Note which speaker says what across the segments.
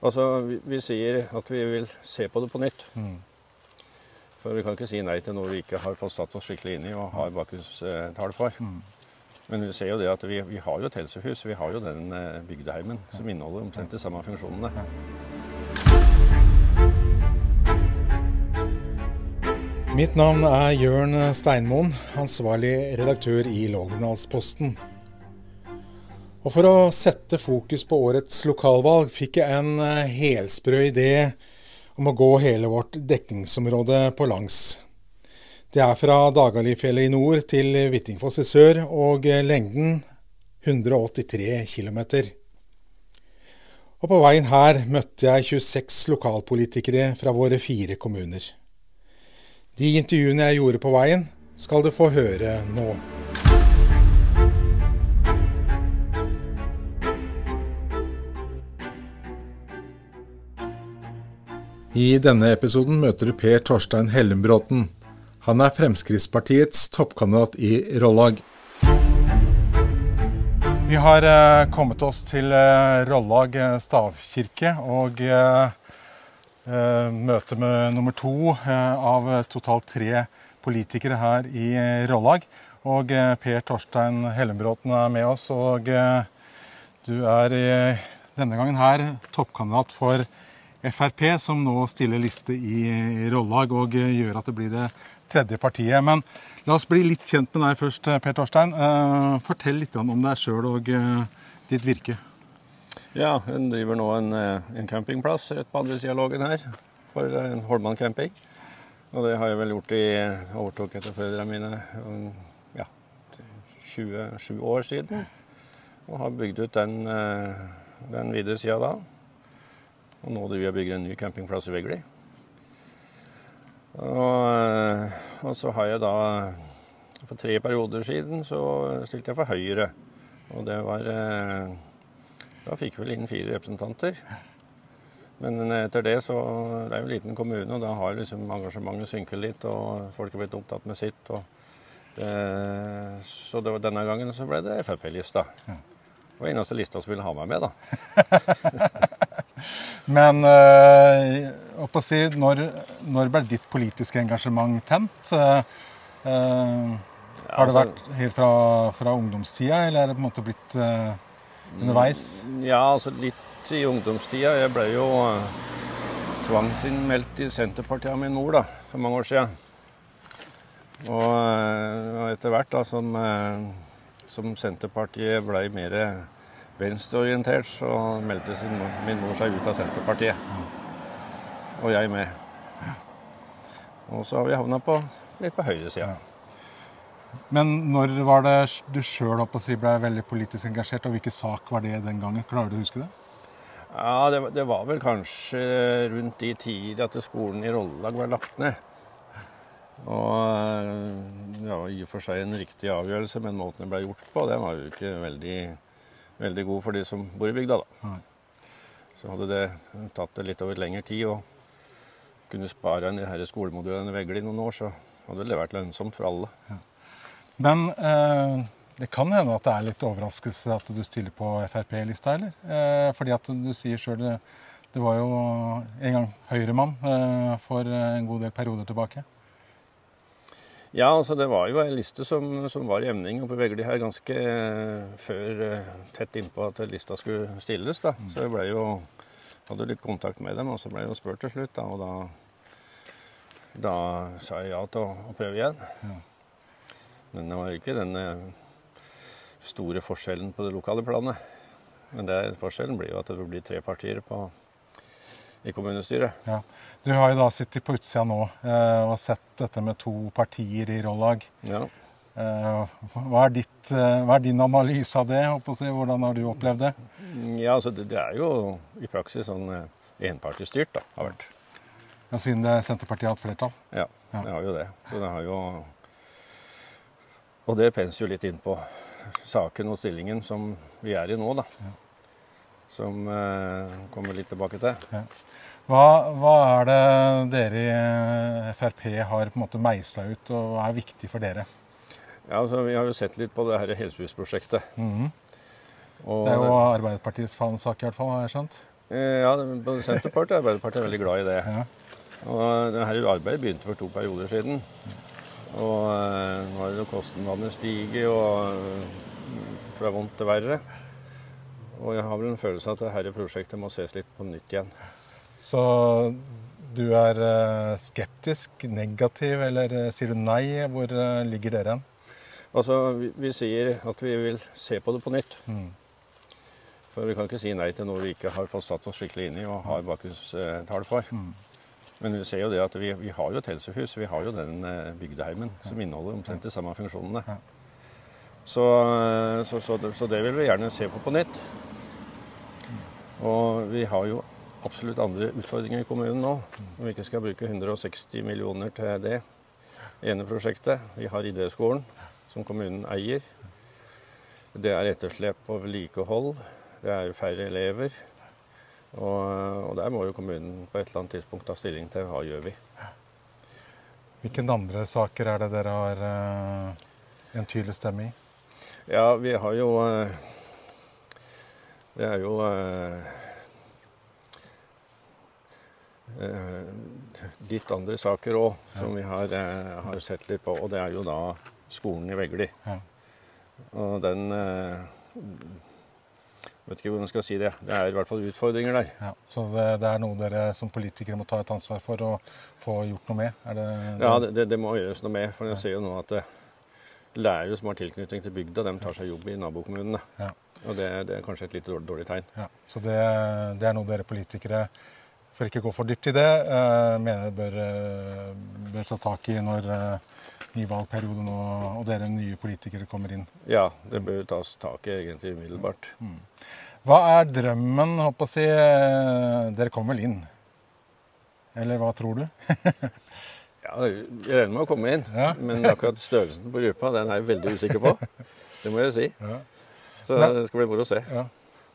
Speaker 1: Altså, vi, vi sier at vi vil se på det på nytt.
Speaker 2: Mm.
Speaker 1: For vi kan ikke si nei til noe vi ikke har fått satt oss skikkelig inn i og har bakgrunnstall for.
Speaker 2: Mm.
Speaker 1: Men vi ser jo det at vi, vi har jo et helsehus. Vi har jo den eh, bygdeheimen som inneholder omtrent de samme funksjonene.
Speaker 2: Mitt navn er Jørn Steinmoen, ansvarlig redaktør i Lågendalsposten. Og for å sette fokus på årets lokalvalg, fikk jeg en eh, helsprø idé om å gå hele vårt dekningsområde på langs. Det er fra Dagalifjellet i nord til Hvittingfoss i sør, og eh, lengden 183 km. Og på veien her møtte jeg 26 lokalpolitikere fra våre fire kommuner. De intervjuene jeg gjorde på veien, skal du få høre nå. I denne episoden møter du Per Torstein Hellenbråten. Han er Fremskrittspartiets toppkandidat i Rollag. Vi har eh, kommet oss til eh, Rollag eh, stavkirke og møte med nummer to av totalt tre politikere her i Rollag. Og Per Torstein Hellenbråten er med oss, og du er denne gangen her toppkandidat for Frp, som nå stiller liste i Rollag og eh, gjør at det blir det tredje partiet. Men la oss bli litt kjent med deg først, eh, Per Torstein. Eh, Fortell litt om deg sjøl og ditt virke.
Speaker 1: Ja, hun driver nå en, en campingplass rett på andre sida av Lågen her, for Holman camping. Og det har jeg vel gjort i overtok etter foreldrene mine um, ja, 27 år siden. Og har bygd ut den, den videre sida da. Og nå driver jeg og bygger en ny campingplass i Vegli. Og, eh, og så har jeg da For tre perioder siden så stilte jeg for Høyre. Og det var eh, Da fikk vi vel inn fire representanter. Men etter det så Det er jo en liten kommune, og da har liksom engasjementet synket litt, og folk er blitt opptatt med sitt. det, så det var, denne gangen så ble det Frp-lista. Det var eneste lista som ville ha meg med, da.
Speaker 2: Men øh, si, når, når ble ditt politiske engasjement tent? Eh, har det
Speaker 1: altså-
Speaker 2: vært helt fra, fra ungdomstida, eller er det på en måte blitt øh, underveis?
Speaker 1: Ja, altså litt i ungdomstida. Jeg ble jo tvangsinnmeldt i Senterpartiet av min mor da, for mange år siden. Og, og etter hvert da, som, som Senterpartiet ble mer venstreorientert, så meldte sin, min mor seg ut av Senterpartiet. Og jeg med. Og så har vi havna på, litt på høyresida.
Speaker 2: Men når var det du sjøl si, ble veldig politisk engasjert, og hvilken sak var det den gangen? Klarer du å huske det?
Speaker 1: Ja, det, det var vel kanskje rundt de tider at skolen i Rollag var lagt ned. Og det var i og for seg en riktig avgjørelse, men måten det ble gjort på, den var jo ikke veldig, veldig god for de som bor i bygda, da. Så hadde det tatt det litt over lengre tid og kunne spare en de skolemodulene Vegle i noen år, så hadde det vært lønnsomt for alle.
Speaker 2: Men eh, det kan hende at det er litt overraskelse at du stiller på Frp-lista, eller? Eh, fordi at du sier sjøl det, det var jo en gang Høyre-mann eh, for en god del perioder tilbake.
Speaker 1: Ja, altså det var jo ei liste som, som var i emning oppe i Vegli her ganske eh, før eh, tett innpå at lista skulle stilles. da. Så jeg ble jo, hadde litt kontakt med dem, og så ble jeg jo spurt til slutt. da, Og da, da sa jeg ja til å, å prøve igjen. Men det var ikke den eh, store forskjellen på det lokale planet. Men det, forskjellen blir jo at det blir tre partier på, i kommunestyret.
Speaker 2: Ja. Du har jo da sittet på utsida nå eh, og sett dette med to partier i Rollag.
Speaker 1: Ja.
Speaker 2: Eh, hva, er ditt, eh, hva er din analyse av det? Hvordan har du opplevd det?
Speaker 1: ja, altså det, det er jo i praksis sånn eh, enpartistyrt, da, har vært.
Speaker 2: Ja, siden det Senterpartiet har hatt flertall?
Speaker 1: Ja,
Speaker 2: Ja.
Speaker 1: det har jo det. Så det har jo Og det penser jo litt inn på saken og stillingen som vi er i nå, da. Som eh, kommer litt tilbake til.
Speaker 2: Hva, hva er det dere i eh, Frp har på en måte meisla ut, og hva er viktig for dere?
Speaker 1: Ja, altså Vi har jo sett litt på det her helsehusprosjektet.
Speaker 2: Mhm.
Speaker 1: Og,
Speaker 2: Det er jo Arbeiderpartiets fanesak, i hvert fall, har jeg skjønt.
Speaker 1: Eh, Ja, både Senterpartiet og Arbeiderpartiet er veldig glad i det.
Speaker 2: Ja.
Speaker 1: Og det her arbeidet begynte for to perioder siden. Og eh, nå har jo kostnadene stiget, og eh, fra vondt til verre. Og jeg har vel en følelse av at dette prosjektet må ses litt på nytt igjen.
Speaker 2: Så du er eh, skeptisk, negativ, eller eh, sier du nei? Hvor eh, ligger dere hen?
Speaker 1: Altså, vi, vi sier at vi vil se på det på nytt.
Speaker 2: Mm.
Speaker 1: For vi kan ikke si nei til noe vi ikke har fått satt oss skikkelig inn i og har bakgrunnstall for.
Speaker 2: Mm.
Speaker 1: Men vi ser jo det at vi, vi har jo et helsehus. Vi har jo den eh, bygdeheimen som inneholder omtrent de samme funksjonene.
Speaker 2: Ja.
Speaker 1: Så, så, så, det- så det vil vi gjerne se på på nytt. Og vi har jo absolutt andre utfordringer i kommunen nå. Om vi ikke skal bruke 160 millioner til det ene prosjektet. Vi har idrettsskolen, som kommunen eier. Det er etterslep på vedlikehold. Det er færre elever. Og, og der må jo kommunen på et eller annet tidspunkt ta stilling til hva gjør vi.
Speaker 2: Hvilke andre saker er det dere har eh, en tydelig stemme i?
Speaker 1: Ja, vi har jo eh, Det er jo eh, litt andre saker òg som vi har, eh, har sett litt på. Og det er jo da skolen i Vegli.
Speaker 2: Ja.
Speaker 1: Og den eh, Vet ikke hvordan jeg skal si det. Det er i hvert fall utfordringer der.
Speaker 2: Ja, så det, det er noe dere som politikere må ta et ansvar for å få gjort noe med? Det,
Speaker 1: Ja, det, det, må gjøres noe med. For jeg ser jo nå at eh, lærere som har tilknytning til bygda, de tar seg jobb i nabokommunene.
Speaker 2: Ja.
Speaker 1: Og det, det er kanskje et litt dårlig, dårlig tegn.
Speaker 2: Ja, så det, det er noe dere politikere, for ikke å gå for dypt i det, eh, mener bør, eh, bør ta tak i når eh, ny valgperiode nå, og dere nye politikere kommer inn.
Speaker 1: Ja, det bør tas tak i egentlig umiddelbart.
Speaker 2: Hva er drømmen, håper jeg Dere kommer vel inn? Eller hva tror du?
Speaker 1: Ja, Jeg regner med å komme inn,
Speaker 2: Ja.
Speaker 1: men akkurat størrelsen på gruppa den er jeg veldig usikker på. Det må jeg si.
Speaker 2: Ja.
Speaker 1: Så det skal bli moro å se.
Speaker 2: Ja.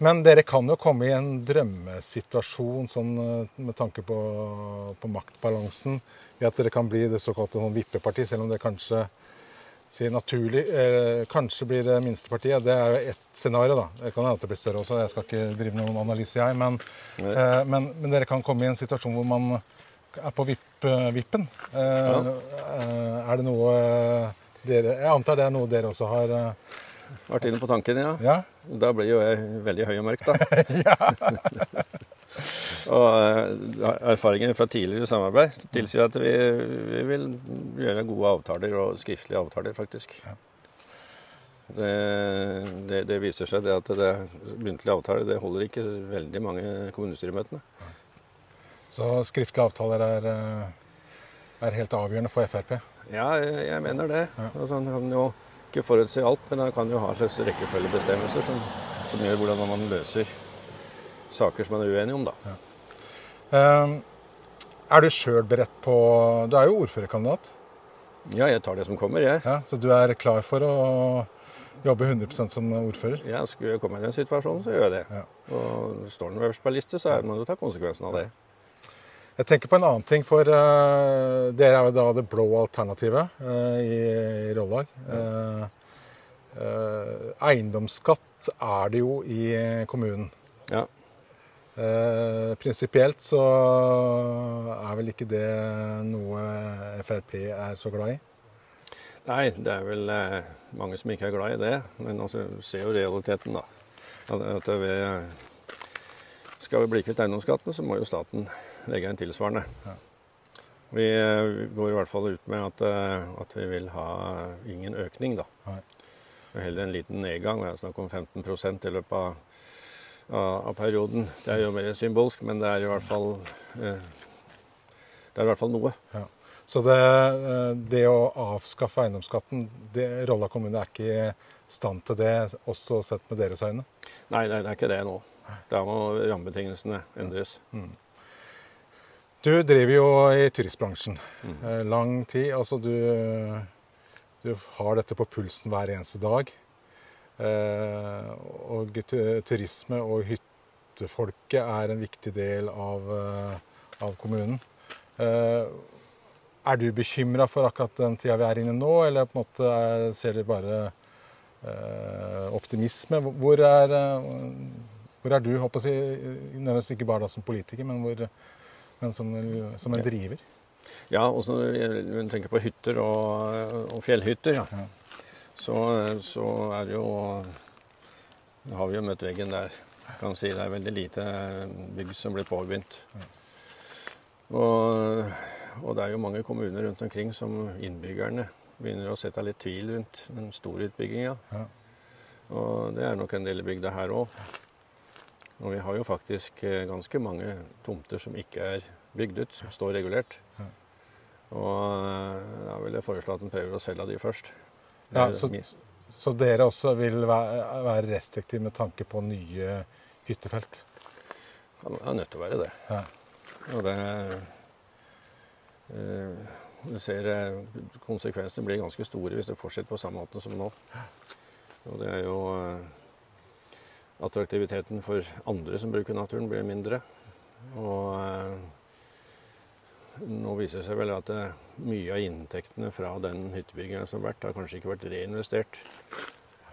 Speaker 2: Men dere kan jo komme i en drømmesituasjon sånn, eh, med tanke på, på maktbalansen. I at dere kan bli det såkalte sånn vippeparti, selv om det kanskje sier naturlig eh, Kanskje blir det minstepartiet. Det er jo ett scenario, da. Det kan hende at det blir større også. Jeg skal ikke drive noen analyse, jeg. Men, eh, men, men dere kan komme i en situasjon hvor man er på vipp, vippen. Eh, ja. er det noe eh, dere Jeg antar det er noe dere også har eh,
Speaker 1: Vært inne på tanken, ja.
Speaker 2: Ja?
Speaker 1: Da blir jo jeg veldig høy og mørk, da. og eh, erfaringer fra tidligere samarbeid tilsier at vi, vi vil gjøre gode avtaler, og skriftlige avtaler, faktisk. Det, det, det viser seg det at det muntlige avtaler det holder ikke veldig mange kommunestyremøtene.
Speaker 2: Så skriftlige avtaler er, eh, er helt avgjørende for Frp.
Speaker 1: Ja, jeg, jeg mener det. Ja. Og sånn kan jo ikke forutse alt, men han kan jo ha en slags rekkefølgebestemmelser som, som gjør hvordan man løser saker som man er uenig om, da.
Speaker 2: Eh, er du sjøl beredt på Du er jo ordførerkandidat,
Speaker 1: Ja, jeg tar det som kommer, jeg.
Speaker 2: ja, så du er klar for å jobbe 100% som ordfører?
Speaker 1: Ja, skulle jeg komme i den situasjonen, så gjør jeg det.
Speaker 2: Ja.
Speaker 1: Og står den øverst på liste, så er- må du ta konsekvensen av det.
Speaker 2: Jeg tenker på en annen ting, for uh, dere er jo da det blå alternativet uh, i, i Rollag. Uh, eh, eiendomsskatt er det jo i kommunen.
Speaker 1: Ja.
Speaker 2: Prinsipielt så er vel ikke det noe Frp er så glad i.
Speaker 1: Nei, det er vel mange som ikke er glad i det. Men altså, ser jo realiteten, da. At, at vi, skal vi bli kvitt eiendomsskatten, så må jo staten legge inn tilsvarende. Vi eh, går i hvert fall ut med at, eh, at vi vil ha ingen økning, da.
Speaker 2: Nei.
Speaker 1: Heller en liten nedgang. Det er snakk om 15 i løpet av, av, av perioden. Det er jo mer symbolsk, men det er i hvert fall eh, det er i hvert fall noe.
Speaker 2: Ja. Så det, eh, det å avskaffe eiendomsskatten, det, Rolla kommune er ikke i stand til det, også sett med deres øyne?
Speaker 1: Nei, nei, det er ikke det nå. Da må rammebetingelsene endres.
Speaker 2: Du driver jo i turistbransjen. mm. Lang tid. Altså du, du har dette på pulsen hver eneste dag. Eh, Og turisme og hyttefolket er en viktig del av, eh, av kommunen. Eh, Er du bekymra for akkurat den tida vi er inne nå, eller på en måte er, ser du bare eh, optimisme? Hvor er, eh, Hvor er du, håper jeg, nærmest ikke bare da som politiker, men, hvor, men som, som, en driver?
Speaker 1: Ja, og når du tenker på hytter og, og fjellhytter, ja. ja. Så, så, er det jo Da har vi jo møtt veggen der. Kan si Det er veldig lite bygg som blir påbegynt. Og, og, det er jo mange kommuner rundt omkring som innbyggerne begynner å sette litt tvil rundt den store utbygginga. Ja. Og det er nok en del i bygda her òg. Og vi har jo faktisk eh, ganske mange tomter som ikke er bygd ut, som står regulert. Ja. Og eh, da vil jeg foreslå at en prøver å selge de først.
Speaker 2: Ja, så, så, dere også vil være, restriktive med tanke på nye hyttefelt?
Speaker 1: Ja, det er nødt til å være det. Ja. Og det du ser Konsekvensene blir ganske store hvis det fortsetter på samme måte som nå. Og det er jo eh, Attraktiviteten for andre som bruker naturen, blir mindre. Og eh, nå viser det seg vel at mye av inntektene fra den hyttebyggingen som har vært, har kanskje ikke vært reinvestert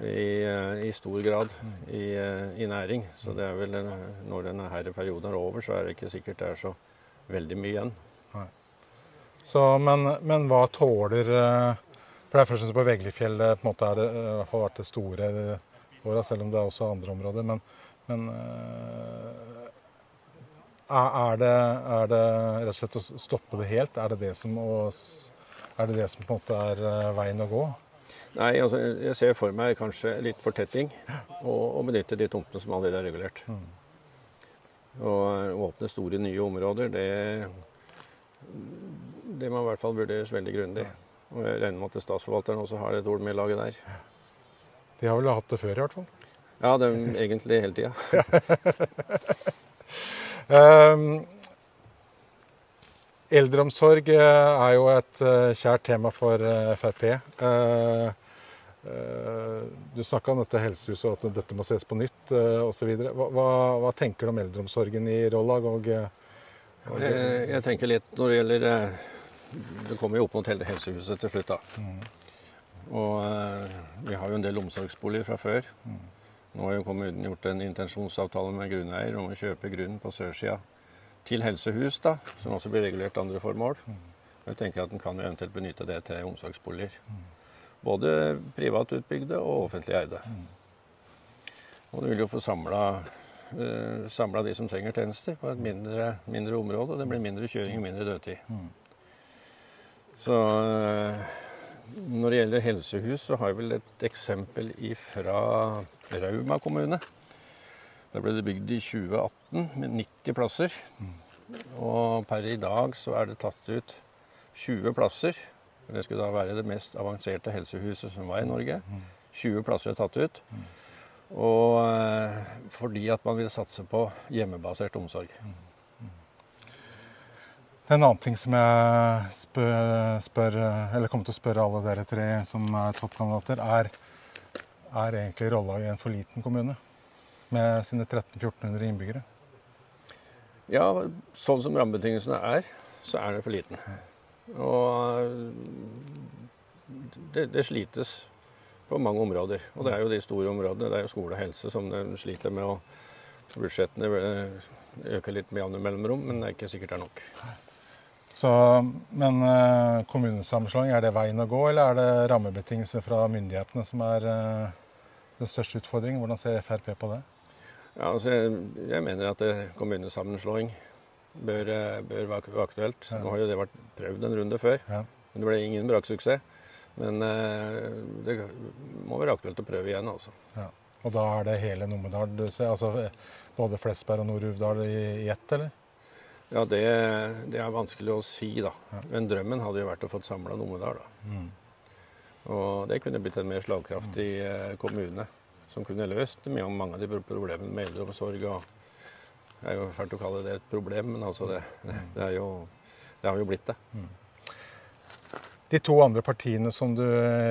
Speaker 1: i, eh, i stor grad i, i, næring. Så det er vel når denne perioden er over, så er det ikke sikkert det er så veldig mye igjen.
Speaker 2: Så, men, men, hva tåler for det er først på Veglifjellet på en måte er det i hvert fall vært det store åra, selv om det er også andre områder. Men, men eh, er, det, er, det, rett og slett å stoppe det helt? Er det det som, er det det som på en måte er eh, veien å gå?
Speaker 1: Nei, altså jeg ser for meg kanskje litt fortetting. Og, og benytte de tomtene som allerede er regulert. Mm. Og åpne store, nye områder, det, det må i hvert fall vurderes veldig grundig. Og jeg regner med at statsforvalteren også har et ord med i laget der.
Speaker 2: De har vel hatt det før, i hvert fall?
Speaker 1: Ja, det er egentlig hele tida.
Speaker 2: um, eldreomsorg eh, er jo et eh, kjært tema for eh, Frp. Du snakka om dette helsehuset og at dette må ses på nytt osv. Hva, hva, hva tenker du om eldreomsorgen i Rollag? Og,
Speaker 1: jeg, jeg, tenker litt når det gjelder det kommer jo opp mot hele helsehuset til slutt, da. Mm. Og eh, vi har jo en del omsorgsboliger fra før. Mm. Nå har jo kommunen gjort en intensjonsavtale med grunneier om å kjøpe grunn på sørsida til helsehus, da, som også blir regulert andre formål. Mm. Jeg tenker at en kan eventuelt benytte det til omsorgsboliger. Både privat utbygde og offentlig eide. Og du vil jo få samla uh, de som trenger tjenester, på et mindre, mindre område. og Det blir mindre kjøring og mindre dødtid. Mm. Så eh, når det gjelder helsehus, så har jeg vel et eksempel fra Rauma kommune. Der ble det bygd i 2018 med 90 plasser. Og per i dag så er det tatt ut 20 plasser. Det skulle da være det mest avanserte helsehuset som var i Norge. 20 plasser er tatt ut. Og eh, fordi at man vil satse på hjemmebasert omsorg.
Speaker 2: En annen ting som jeg spør, spør, eller kommer til å spørre alle dere tre som er toppkandidater, er er egentlig rolla i en for liten kommune med sine 1300-1400 innbyggere?
Speaker 1: Ja, sånn som rammebetingelsene er, så er det for liten. Og det, det, slites på mange områder. Og det er jo de store områdene. Det er jo skole og helse som de sliter med. Og budsjettene øker litt med jevne mellomrom, men det er ikke sikkert det er nok.
Speaker 2: Så, men eh, kommunesammenslåing, er det veien å gå, eller er det rammebetingelser fra myndighetene som er eh, den største utfordringen? Hvordan ser Frp på det?
Speaker 1: Ja, altså, jeg, jeg, mener at eh, kommunesammenslåing bør, bør være aktuelt. Ja. Nå har jo det vært prøvd en runde før, ja. men det ble ingen braksuksess. Men det må være aktuelt å prøve igjen, altså. Ja.
Speaker 2: Og da er det hele Numedal du ser? Altså både Flesberg og Nord-Uvdal i, ett, eller?
Speaker 1: Ja, det, det, er vanskelig å si, da. Men drømmen hadde jo vært å få samla Numedal. da. Mm. Og det kunne blitt en mer slagkraftig mm. kommune som kunne løst mye om mange av de problemene med eldreomsorg. og Det er jo fælt å kalle det et problem, men altså det, det, jo, det har jo blitt det. Mm.
Speaker 2: De to andre partiene som du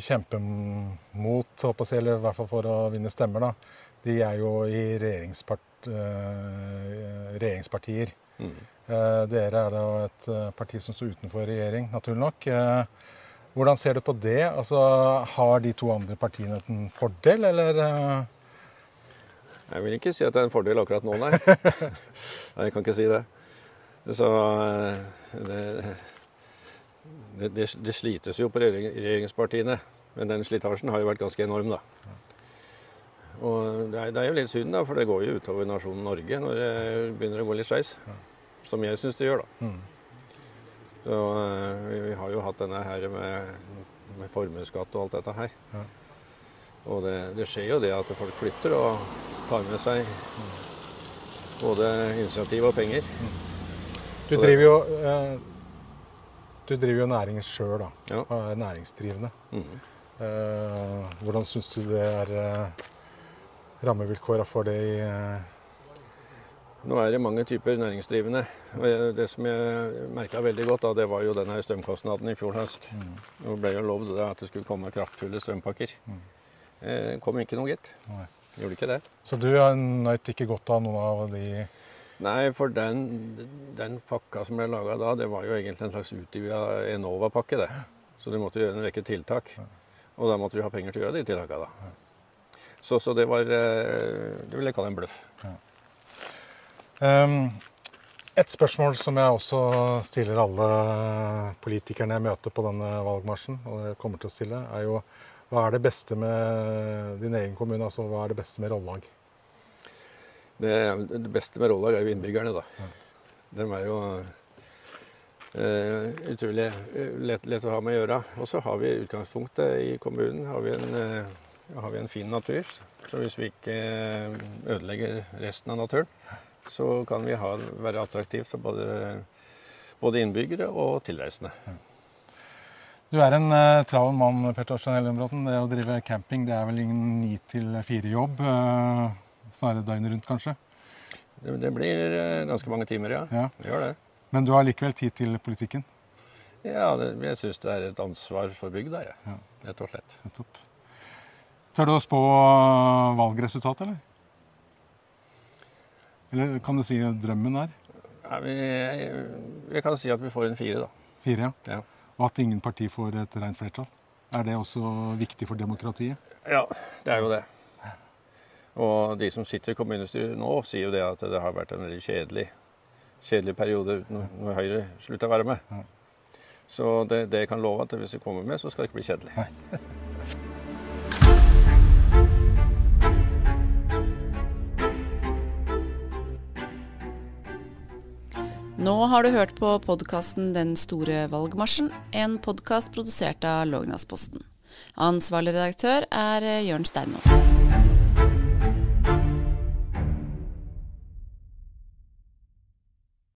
Speaker 2: kjemper mot, eller i hvert fall for å vinne stemmer, da, de er jo i regjeringspart, uh, regjeringspartier. Mm. Eh, dere er da et eh, parti som står utenfor regjering, naturlig nok. Eh, hvordan ser du på det? Altså, har de to andre partiene en fordel, eller?
Speaker 1: Jeg vil ikke si at det er en fordel akkurat nå, nei. nei jeg kan ikke si det. Så det, det, det, det slites jo på regjeringspartiene. Men den slitasjen har jo vært ganske enorm, da. Og det er, det er, jo litt synd, da, for det går jo utover nasjonen Norge når det begynner å gå litt skeis. Som jeg syns det gjør, da. Mm. Så vi, vi, har jo hatt denne her med, med formuesskatt og alt dette her. Og det, det, skjer jo det at folk flytter og tar med seg både initiativ og penger. Mm.
Speaker 2: Du driver jo eh, du driver jo næring sjøl, da. Ja. Og er næringsdrivende. Mm. Uh, hvordan syns du det er uh, rammevilkåra for det i uh...
Speaker 1: Nå er det mange typer næringsdrivende. og Det som jeg merka veldig godt, da, det var jo denne strømkostnaden i fjor høst. Mm. Nå ble jo lovd at det skulle komme kraftfulle strømpakker. Mm. Eh, kom ikke noe, gitt. Gjorde ikke det.
Speaker 2: Så du har nøyt ikke godt av noen av de
Speaker 1: Nei, for den, den pakka som ble laga da, det var jo egentlig en slags utvida Enova-pakke, det. Så du måtte gjøre en rekke tiltak. Og da måtte vi ha penger til å gjøre de tiltakene, da. Så, så, det var eh, Det vil jeg kalle en bløff. Ja.
Speaker 2: Um, et spørsmål som jeg også stiller alle politikerne jeg møter på denne valgmarsjen, og jeg kommer til å stille, er jo hva er det beste med din egen kommune? Altså hva er det beste med Rollag?
Speaker 1: Det, det beste med Rollag er jo innbyggerne, da. Ja. De er jo eh, utrolig lett, lett, å ha med å gjøre. Og så har vi utgangspunktet i kommunen har vi, en, eh, har vi en fin natur. Så hvis vi ikke ødelegger resten av naturen, så kan vi ha, være attraktivt for både, både innbyggere og tilreisende.
Speaker 2: Du er en eh, travel mann, Per Torstein Ellenbråten. Det å drive camping det er vel ingen ni til fire-jobb? Uh, snarere døgnet rundt, kanskje?
Speaker 1: Det, det blir ganske mange timer, ja. ja. Det gjør det.
Speaker 2: Men du har likevel tid til politikken?
Speaker 1: Ja, det, jeg syns det er et ansvar for bygda, jeg. Ja. Rett og slett. Nettopp.
Speaker 2: Tør du å spå valgresultatet, eller? Eller kan du si drømmen er?
Speaker 1: Ja, vi, jeg, jeg, kan si at vi får en fire, da.
Speaker 2: Fire, ja. ja. Og at ingen parti får et rent flertall. Er det også viktig for demokratiet?
Speaker 1: Ja, det er jo det. Og de som sitter i kommunestyret nå, sier jo det at det har vært en veldig kjedelig kjedelig periode når Høyre slutter å være med. Så det, det, jeg kan love at hvis vi kommer med, så skal det ikke bli kjedelig.
Speaker 3: Nå har du hørt på podkasten Den store valgmarsjen, en podkast produsert av Lågnadsposten. Ansvarlig redaktør er Jørn Steinmoen.